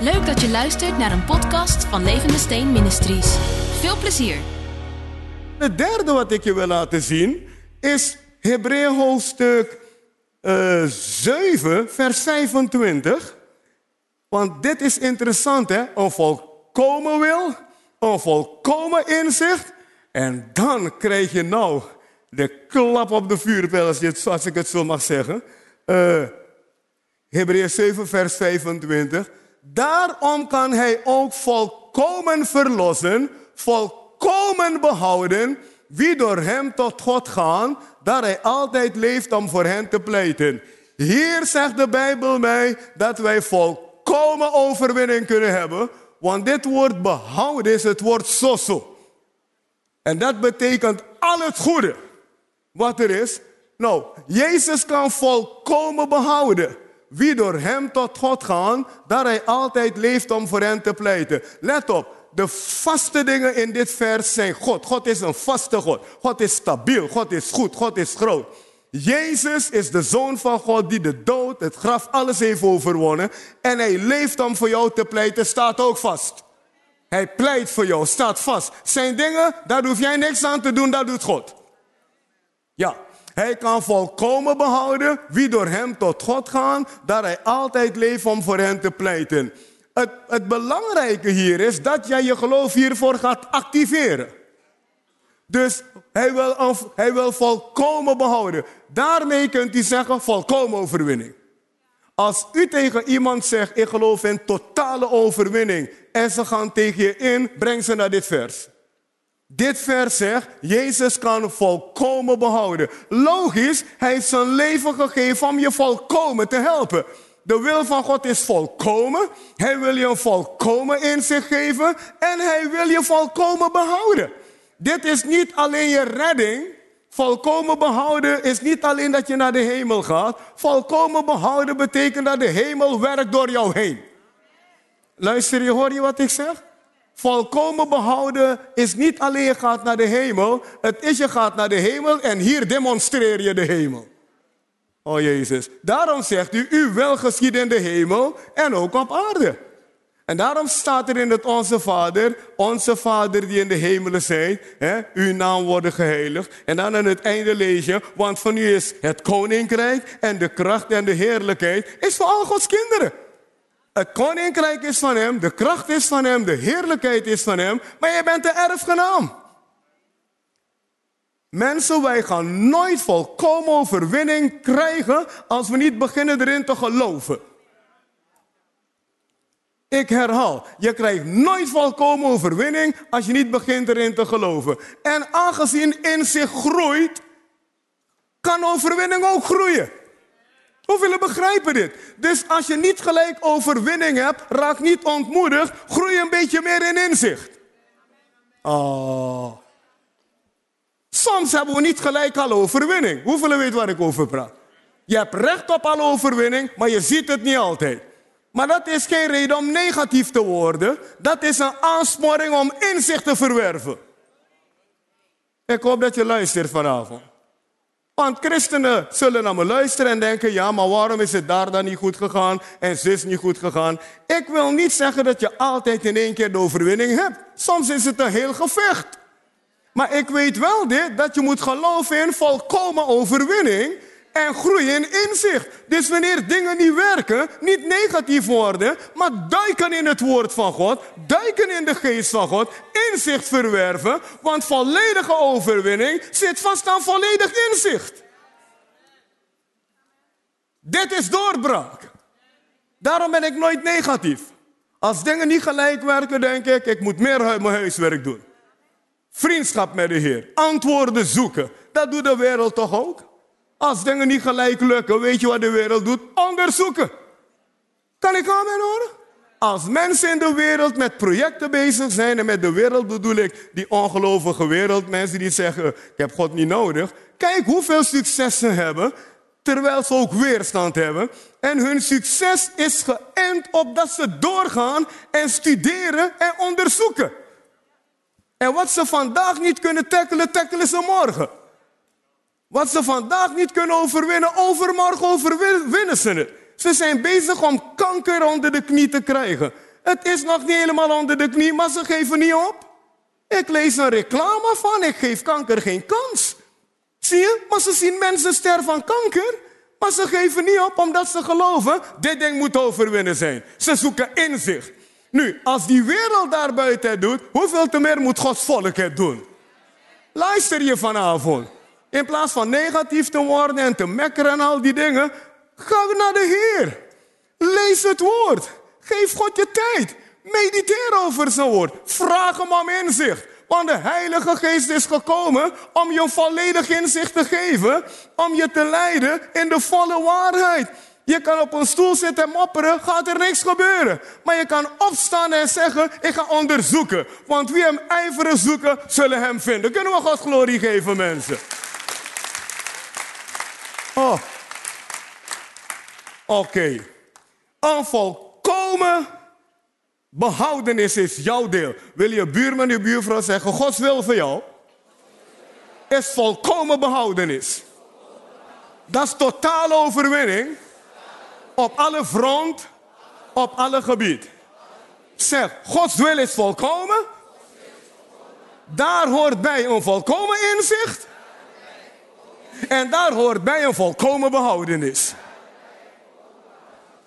Leuk dat je luistert naar een podcast van Levende Steen Ministries. Veel plezier. Het derde wat ik je wil laten zien is Hebreeën hoofdstuk eh 7, vers 25. Want dit is interessant, hè? Een volkomen wil, een volkomen inzicht. En dan krijg je nou de klap op de vuurpijl, als, ik het zo mag zeggen. Eh Hebreeën 7, vers 25. Daarom kan hij ook volkomen verlossen, volkomen behouden, wie door hem tot God gaan, dat hij altijd leeft om voor hen te pleiten. Hier zegt de Bijbel mij dat wij volkomen overwinning kunnen hebben, want dit woord behouden is het woord soso. En dat betekent al het goede wat er is. Nou, Jezus kan volkomen behouden. Wie door hem tot God gaan, dat hij altijd leeft om voor hen te pleiten. Let op, de vaste dingen in dit vers zijn God. God is een vaste God. God is stabiel, God is goed, God is groot. Jezus is de zoon van God die de dood, het graf, alles heeft overwonnen. En hij leeft om voor jou te pleiten, staat ook vast. Hij pleit voor jou, staat vast. Zijn dingen, daar hoef jij niks aan te doen, dat doet God. Ja, hij kan volkomen behouden wie door hem tot God gaan, dat hij altijd leeft om voor hen te pleiten. Het, het belangrijke hier is dat jij je geloof hiervoor gaat activeren. Dus hij wil, hij wil volkomen behouden. Daarmee kunt u zeggen volkomen overwinning. Als u tegen iemand zegt, ik geloof in totale overwinning, en ze gaan tegen je in, breng ze naar dit vers. Dit vers zegt, Jezus kan volkomen behouden. Logisch, hij heeft zijn leven gegeven om je volkomen te helpen. De wil van God is volkomen. Hij wil je een volkomen inzicht geven en hij wil je volkomen behouden. Dit is niet alleen je redding. Volkomen behouden is niet alleen dat je naar de hemel gaat. Volkomen behouden betekent dat de hemel werkt door jou heen. Luister je, hoor je wat ik zeg? Volkomen behouden is niet alleen je gaat naar de hemel. Het is je gaat naar de hemel en hier demonstreer je de hemel. Oh Jezus. Daarom zegt u, u wil geschieden in de hemel en ook op aarde. En daarom staat er in het Onze Vader, Onze Vader die in de hemelen zijt, hè, uw naam worden geheiligd. En dan aan het einde lees je, want van u is het koninkrijk en de kracht en de heerlijkheid is voor al Gods kinderen. Het koninkrijk is van hem, de kracht is van hem, de heerlijkheid is van hem, maar je bent de erfgenaam. Mensen, wij gaan nooit volkomen overwinning krijgen als we niet beginnen erin te geloven. Ik herhaal, je krijgt nooit volkomen overwinning als je niet begint erin te geloven. En aangezien inzicht groeit, kan overwinning ook groeien. Hoeveel begrijpen dit? Dus als je niet gelijk overwinning hebt, raak niet ontmoedigd, groei een beetje meer in inzicht. Oh. Soms hebben we niet gelijk al overwinning. Hoeveel weet waar ik over praat? Je hebt recht op al overwinning, maar je ziet het niet altijd. Maar dat is geen reden om negatief te worden. Dat is een aansporing om inzicht te verwerven. Ik hoop dat je luistert vanavond. Want christenen zullen naar me luisteren en denken: ja, maar waarom is het daar dan niet goed gegaan en zus niet goed gegaan? Ik wil niet zeggen dat je altijd in één keer de overwinning hebt. Soms is het een heel gevecht. Maar ik weet wel dit, dat je moet geloven in volkomen overwinning en groeien in inzicht. Dus wanneer dingen niet werken, niet negatief worden, maar duiken in het woord van God, duiken in de geest van God, inzicht verwerven, want volledige overwinning zit vast aan volledig inzicht. Dit is doorbraak. Daarom ben ik nooit negatief. Als dingen niet gelijk werken, denk ik, ik moet meer mijn huiswerk doen. Vriendschap met de Heer. Antwoorden zoeken. Dat doet de wereld toch ook? Als dingen niet gelijk lukken, weet je wat de wereld doet? Onderzoeken. Kan ik amen horen? Als mensen in de wereld met projecten bezig zijn, en met de wereld bedoel ik die ongelovige wereld, mensen die zeggen, ik heb God niet nodig. Kijk hoeveel succes ze hebben, terwijl ze ook weerstand hebben. En hun succes is geënt op dat ze doorgaan en studeren en onderzoeken. En wat ze vandaag niet kunnen tackelen, tackelen ze morgen. Wat ze vandaag niet kunnen overwinnen, overmorgen overwinnen ze het. Ze zijn bezig om kanker onder de knie te krijgen. Het is nog niet helemaal onder de knie, maar ze geven niet op. Ik lees een reclame van, ik geef kanker geen kans. Zie je? Maar ze zien mensen sterven van kanker. Maar ze geven niet op omdat ze geloven, dit ding moet overwinnen zijn. Ze zoeken inzicht. Nu, als die wereld daar buiten het doet, hoeveel te meer moet Gods volk het doen? Luister je vanavond. In plaats van negatief te worden en te mekkeren en al die dingen, ga naar de Heer. Lees het woord. Geef God je tijd. Mediteer over zijn woord. Vraag hem om inzicht. Want de Heilige Geest is gekomen om je volledig inzicht te geven, om je te leiden in de volle waarheid. Je kan op een stoel zitten en mopperen, gaat er niks gebeuren. Maar je kan opstaan en zeggen, ik ga onderzoeken. Want wie hem ijveren zoeken, zullen hem vinden. Kunnen we God glorie geven, mensen? Oh. Oké. Een volkomen behoudenis is jouw deel. Wil je buurman, je buurvrouw zeggen, Gods wil voor jou is volkomen behoudenis. Dat is totale overwinning op alle front, op alle gebied. Zeg, Gods wil is volkomen. Daar hoort bij een volkomen inzicht. En daar hoort bij een volkomen behoudenis.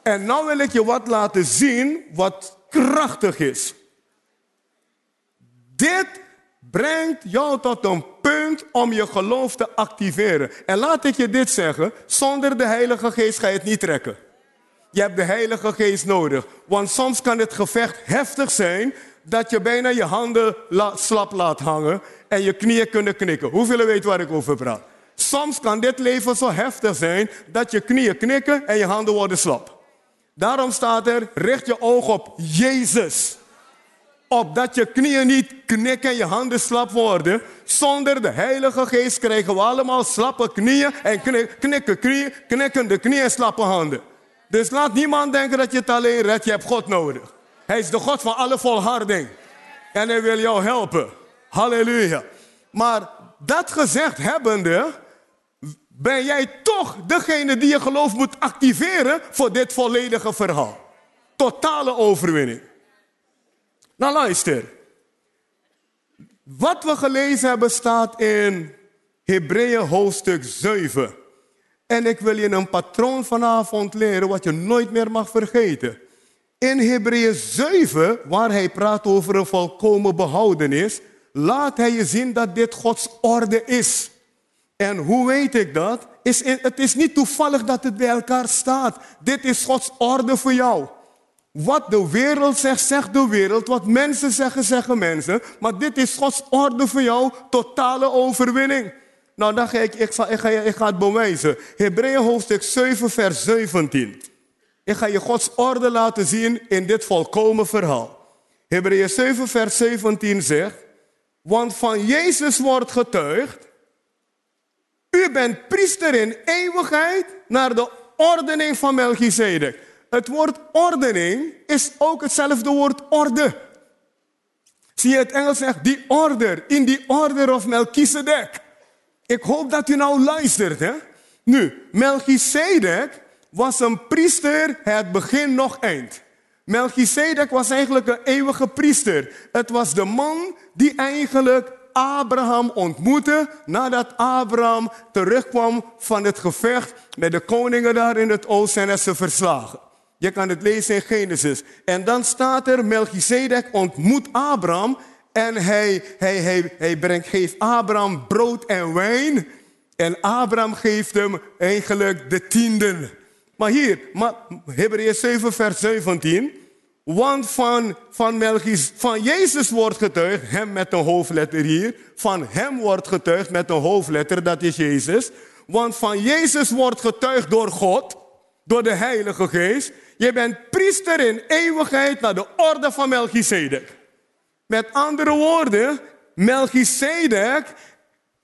En nou wil ik je wat laten zien wat krachtig is. Dit brengt jou tot een punt om je geloof te activeren. En laat ik je dit zeggen, zonder de Heilige Geest ga je het niet trekken. Je hebt de Heilige Geest nodig. Want soms kan het gevecht heftig zijn dat je bijna je handen slap laat hangen en je knieën kunnen knikken. Hoeveel weten waar ik over praat? Soms kan dit leven zo heftig zijn dat je knieën knikken en je handen worden slap. Daarom staat er, richt je oog op Jezus. Opdat je knieën niet knikken en je handen slap worden. Zonder de Heilige Geest krijgen we allemaal slappe knieën en knikken knieën, knikkende knieën en slappe handen. Dus laat niemand denken dat je het alleen redt. Je hebt God nodig. Hij is de God van alle volharding. En hij wil jou helpen. Halleluja. Maar dat gezegd hebbende, ben jij toch degene die je geloof moet activeren voor dit volledige verhaal. Totale overwinning. Nou luister. Wat we gelezen hebben staat in Hebreeën hoofdstuk 7. En ik wil je een patroon vanavond leren wat je nooit meer mag vergeten. In Hebreeën 7, waar hij praat over een volkomen behoudenis, laat hij je zien dat dit Gods orde is. En hoe weet ik dat? Is het is niet toevallig dat het bij elkaar staat. Dit is Gods orde voor jou. Wat de wereld zegt, zegt de wereld. Wat mensen zeggen, zeggen mensen. Maar dit is Gods orde voor jou. Totale overwinning. Nou, dan ga ik, ik, ga, ik, ga, ik ga het bewijzen. Hebreeën hoofdstuk 7, vers 17. Ik ga je Gods orde laten zien in dit volkomen verhaal. Hebreeën 7, vers 17 zegt. Want van Jezus wordt getuigd u bent priester in eeuwigheid naar de ordening van Melchizedek. Het woord ordening is ook hetzelfde woord orde. Zie je het Engels zegt, die order, in die order of Melchizedek. Ik hoop dat u nou luistert. Hè? Nu, Melchizedek was een priester, het begin nog eind. Melchizedek was eigenlijk een eeuwige priester. Het was de man die eigenlijk Abraham ontmoette nadat Abraham terugkwam van het gevecht met de koningen daar in het oosten en ze verslagen. Je kan het lezen in Genesis. En dan staat er, Melchizedek ontmoet Abraham en hij, hij, hij, hij brengt, geeft Abraham brood en wijn. En Abraham geeft hem eigenlijk de tienden. Maar hier, Hebreeën 7 vers 17. Want van, van, van Jezus wordt getuigd, hem met een hoofdletter hier. Van hem wordt getuigd met een hoofdletter, dat is Jezus. Want van Jezus wordt getuigd door God, door de Heilige Geest. Je bent priester in eeuwigheid naar de orde van Melchizedek. Met andere woorden, Melchizedek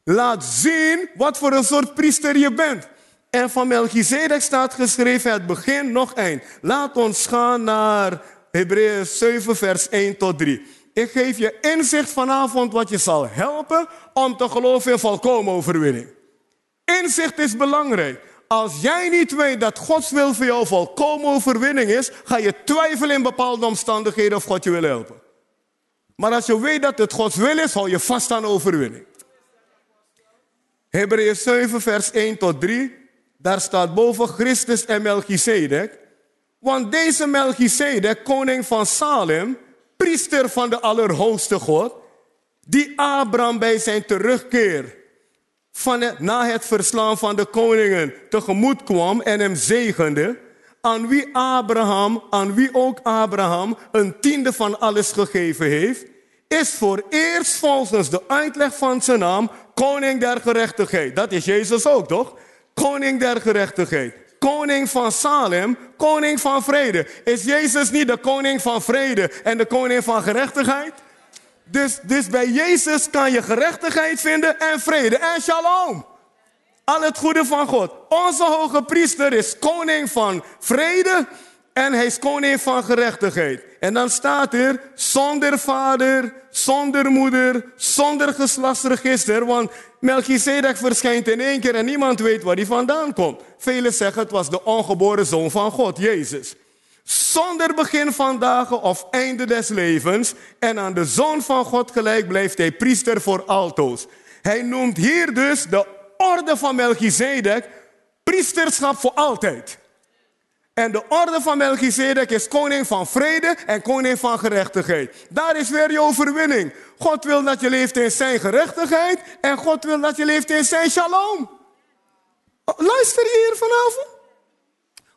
laat zien wat voor een soort priester je bent. En van Melchizedek staat geschreven het begin nog eind. Laat ons gaan naar Hebreeën 7, vers 1 tot 3. Ik geef je inzicht vanavond wat je zal helpen om te geloven in volkomen overwinning. Inzicht is belangrijk. Als jij niet weet dat Gods wil voor jou volkomen overwinning is, ga je twijfelen in bepaalde omstandigheden of God je wil helpen. Maar als je weet dat het Gods wil is, hou je vast aan overwinning. Hebreeën 7, vers 1 tot 3. Daar staat boven Christus en Melchizedek. Want deze Melchizedek, koning van Salem, priester van de Allerhoogste God, die Abraham bij zijn terugkeer van het, na het verslaan van de koningen tegemoet kwam en hem zegende, aan wie Abraham, aan wie ook Abraham een tiende van alles gegeven heeft, is voor eerst volgens de uitleg van zijn naam koning der gerechtigheid. Dat is Jezus ook, toch? Koning der gerechtigheid. Koning van Salem, koning van vrede. Is Jezus niet de koning van vrede en de koning van gerechtigheid? Dus, dus bij Jezus kan je gerechtigheid vinden en vrede en shalom. Al het goede van God. Onze hoge priester is koning van vrede en hij is koning van gerechtigheid. En dan staat er zonder vader, zonder moeder, zonder geslachtsregister. Want Melchizedek verschijnt in één keer en niemand weet waar hij vandaan komt. Velen zeggen het was de ongeboren zoon van God, Jezus. Zonder begin van dagen of einde des levens. En aan de zoon van God gelijk blijft hij priester voor altoos. Hij noemt hier dus de orde van Melchizedek priesterschap voor altijd. En de orde van Melchizedek is koning van vrede en koning van gerechtigheid. Daar is weer je overwinning. God wil dat je leeft in zijn gerechtigheid en God wil dat je leeft in zijn shalom. Luister je hier vanavond?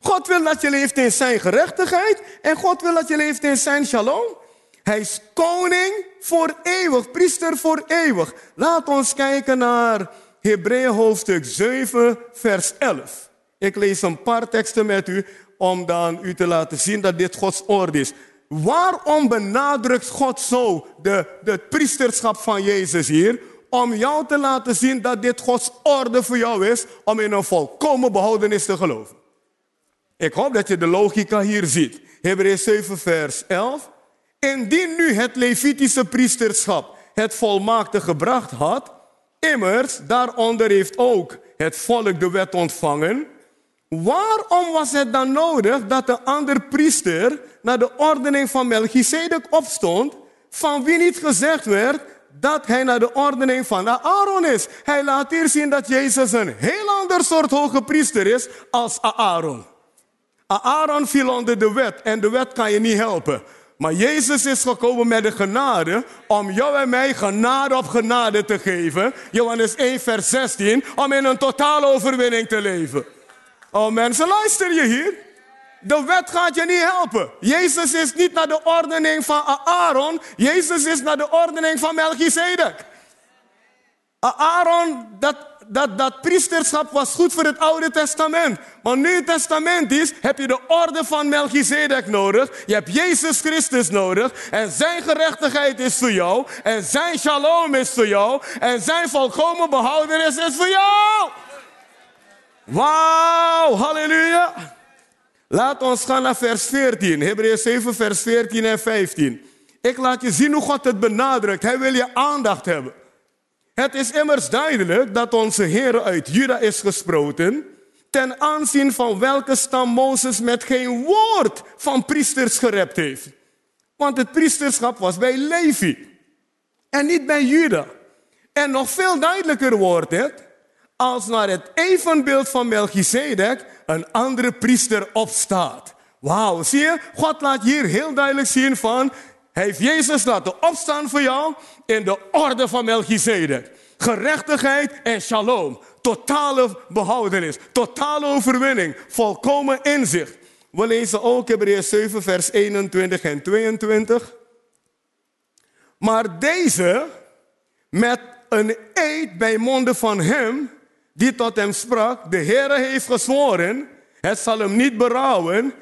God wil dat je leeft in zijn gerechtigheid en God wil dat je leeft in zijn shalom. Hij is koning voor eeuwig, priester voor eeuwig. Laat ons kijken naar Hebreeën hoofdstuk 7, vers 11. Ik lees een paar teksten met u om dan u te laten zien dat dit Gods orde is. Waarom benadrukt God zo de, de priesterschap van Jezus hier? Om jou te laten zien dat dit Gods orde voor jou is om in een volkomen behoudenis te geloven. Ik hoop dat je de logica hier ziet. Hebreeën 7 vers 11. Indien nu het Levitische priesterschap het volmaakte gebracht had, immers daaronder heeft ook het volk de wet ontvangen, Waarom was het dan nodig dat de andere priester naar de ordening van Melchizedek opstond, van wie niet gezegd werd dat hij naar de ordening van Aaron is? Hij laat hier zien dat Jezus een heel ander soort hoge priester is als Aaron. Aaron viel onder de wet en de wet kan je niet helpen. Maar Jezus is gekomen met de genade om jou en mij genade op genade te geven. Johannes 1, vers 16, om in een totale overwinning te leven. Oh mensen, luister je hier? De wet gaat je niet helpen. Jezus is niet naar de ordening van Aaron. Jezus is naar de ordening van Melchizedek. Aaron, dat, dat, dat priesterschap was goed voor het Oude Testament. Maar nu het Testament is, heb je de orde van Melchizedek nodig. Je hebt Jezus Christus nodig. En zijn gerechtigheid is voor jou. En zijn shalom is voor jou. En zijn volkomen behoudenis is voor jou. Wauw, halleluja. Laat ons gaan naar vers 14. Hebreeën 7, vers 14 en 15. Ik laat je zien hoe God het benadrukt. Hij wil je aandacht hebben. Het is immers duidelijk dat onze Heer uit Juda is gesproken, ten aanzien van welke stam Mozes met geen woord van priesters gerept heeft. Want het priesterschap was bij Levi en niet bij Juda. En nog veel duidelijker wordt het, als naar het evenbeeld van Melchizedek een andere priester opstaat. Wauw, zie je? God laat hier heel duidelijk zien van, hij heeft Jezus laten opstaan voor jou in de orde van Melchizedek. Gerechtigheid en shalom. Totale behoudenis, totale overwinning, volkomen inzicht. We lezen ook Hebreeën 7, vers 21 en 22. Maar deze, met een eed bij monden van hem die tot hem sprak, de Heere heeft gezworen, het zal hem niet berouwen.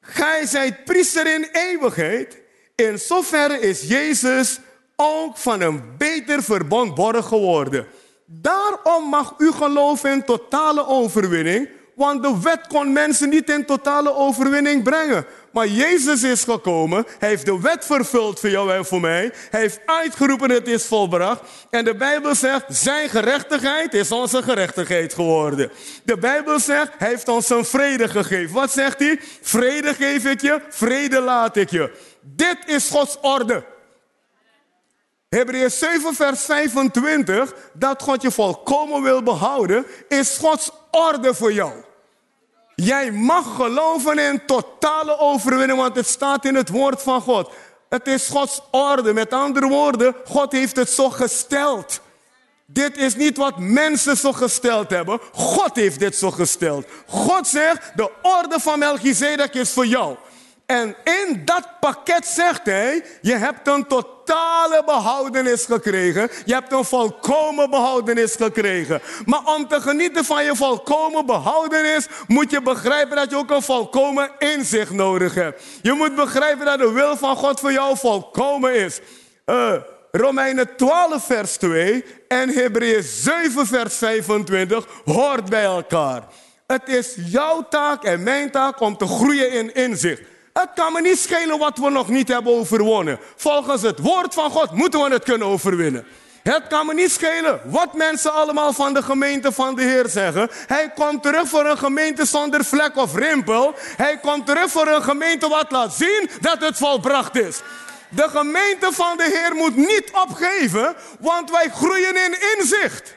Gij zijt priester in eeuwigheid. In zoverre is Jezus ook van een beter verbond borg geworden. Daarom mag u geloven in totale overwinning, want de wet kon mensen niet in totale overwinning brengen. Maar Jezus is gekomen. Hij heeft de wet vervuld voor jou en voor mij. Hij heeft uitgeroepen, het is volbracht. En de Bijbel zegt, zijn gerechtigheid is onze gerechtigheid geworden. De Bijbel zegt, hij heeft ons een vrede gegeven. Wat zegt hij? Vrede geef ik je, vrede laat ik je. Dit is Gods orde. Hebreeën 7, vers 25, dat God je volkomen wil behouden, is Gods orde voor jou. Jij mag geloven in totale overwinning, want het staat in het woord van God. Het is Gods orde. Met andere woorden, God heeft het zo gesteld. Dit is niet wat mensen zo gesteld hebben. God heeft dit zo gesteld. God zegt, de orde van Melchizedek is voor jou. En in dat pakket zegt hij, je hebt een totale behoudenis gekregen. Je hebt een volkomen behoudenis gekregen. Maar om te genieten van je volkomen behoudenis, moet je begrijpen dat je ook een volkomen inzicht nodig hebt. Je moet begrijpen dat de wil van God voor jou volkomen is. Uh, Romeinen 12 vers 2 en Hebreeën 7 vers 25 hoort bij elkaar. Het is jouw taak en mijn taak om te groeien in inzicht. Het kan me niet schelen wat we nog niet hebben overwonnen. Volgens het woord van God moeten we het kunnen overwinnen. Het kan me niet schelen wat mensen allemaal van de gemeente van de Heer zeggen. Hij komt terug voor een gemeente zonder vlek of rimpel. Hij komt terug voor een gemeente wat laat zien dat het volbracht is. De gemeente van de Heer moet niet opgeven, want wij groeien in inzicht.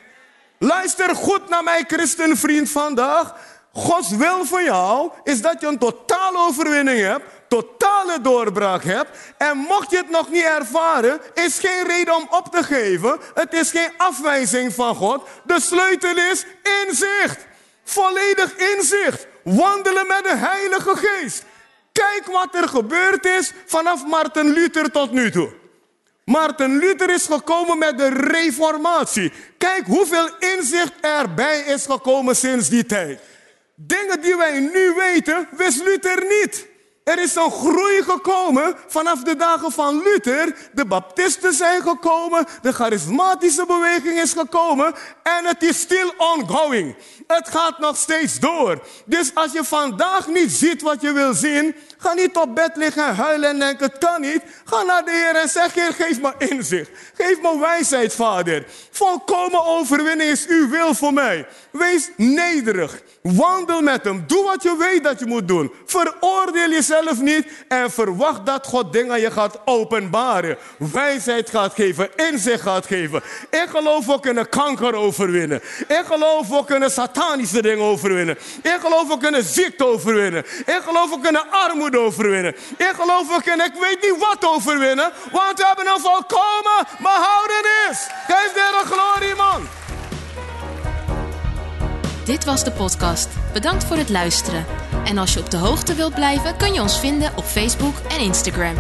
Luister goed naar mijn christenvriend vandaag. Gods wil voor jou is dat je een totale overwinning hebt, totale doorbraak hebt. En mocht je het nog niet ervaren, is geen reden om op te geven. Het is geen afwijzing van God. De sleutel is inzicht. Volledig inzicht. Wandelen met de Heilige Geest. Kijk wat er gebeurd is vanaf Martin Luther tot nu toe. Martin Luther is gekomen met de reformatie. Kijk hoeveel inzicht erbij is gekomen sinds die tijd. Dingen die wij nu weten, wist Luther niet. Er is een groei gekomen vanaf de dagen van Luther. De baptisten zijn gekomen, de charismatische beweging is gekomen en het is still ongoing. Het gaat nog steeds door. Dus als je vandaag niet ziet wat je wil zien, ga niet op bed liggen en huilen en denken het kan niet. Ga naar de Heer en zeg Heer geef me inzicht. Geef me wijsheid Vader. Volkomen overwinning is uw wil voor mij. Wees nederig. Wandel met hem. Doe wat je weet dat je moet doen. Veroordeel jezelf niet en verwacht dat God dingen je gaat openbaren. Wijsheid gaat geven, inzicht gaat geven. Ik geloof we kunnen kanker overwinnen. Ik geloof we kunnen satanische dingen overwinnen. Ik geloof we kunnen ziekte overwinnen. Ik geloof we kunnen armoede overwinnen. Ik geloof we kunnen, ik weet niet wat overwinnen, want we hebben een volkomen behoudenis. Geef de glorie, man. Dit was de podcast. Bedankt voor het luisteren. En als je op de hoogte wilt blijven, kun je ons vinden op Facebook en Instagram.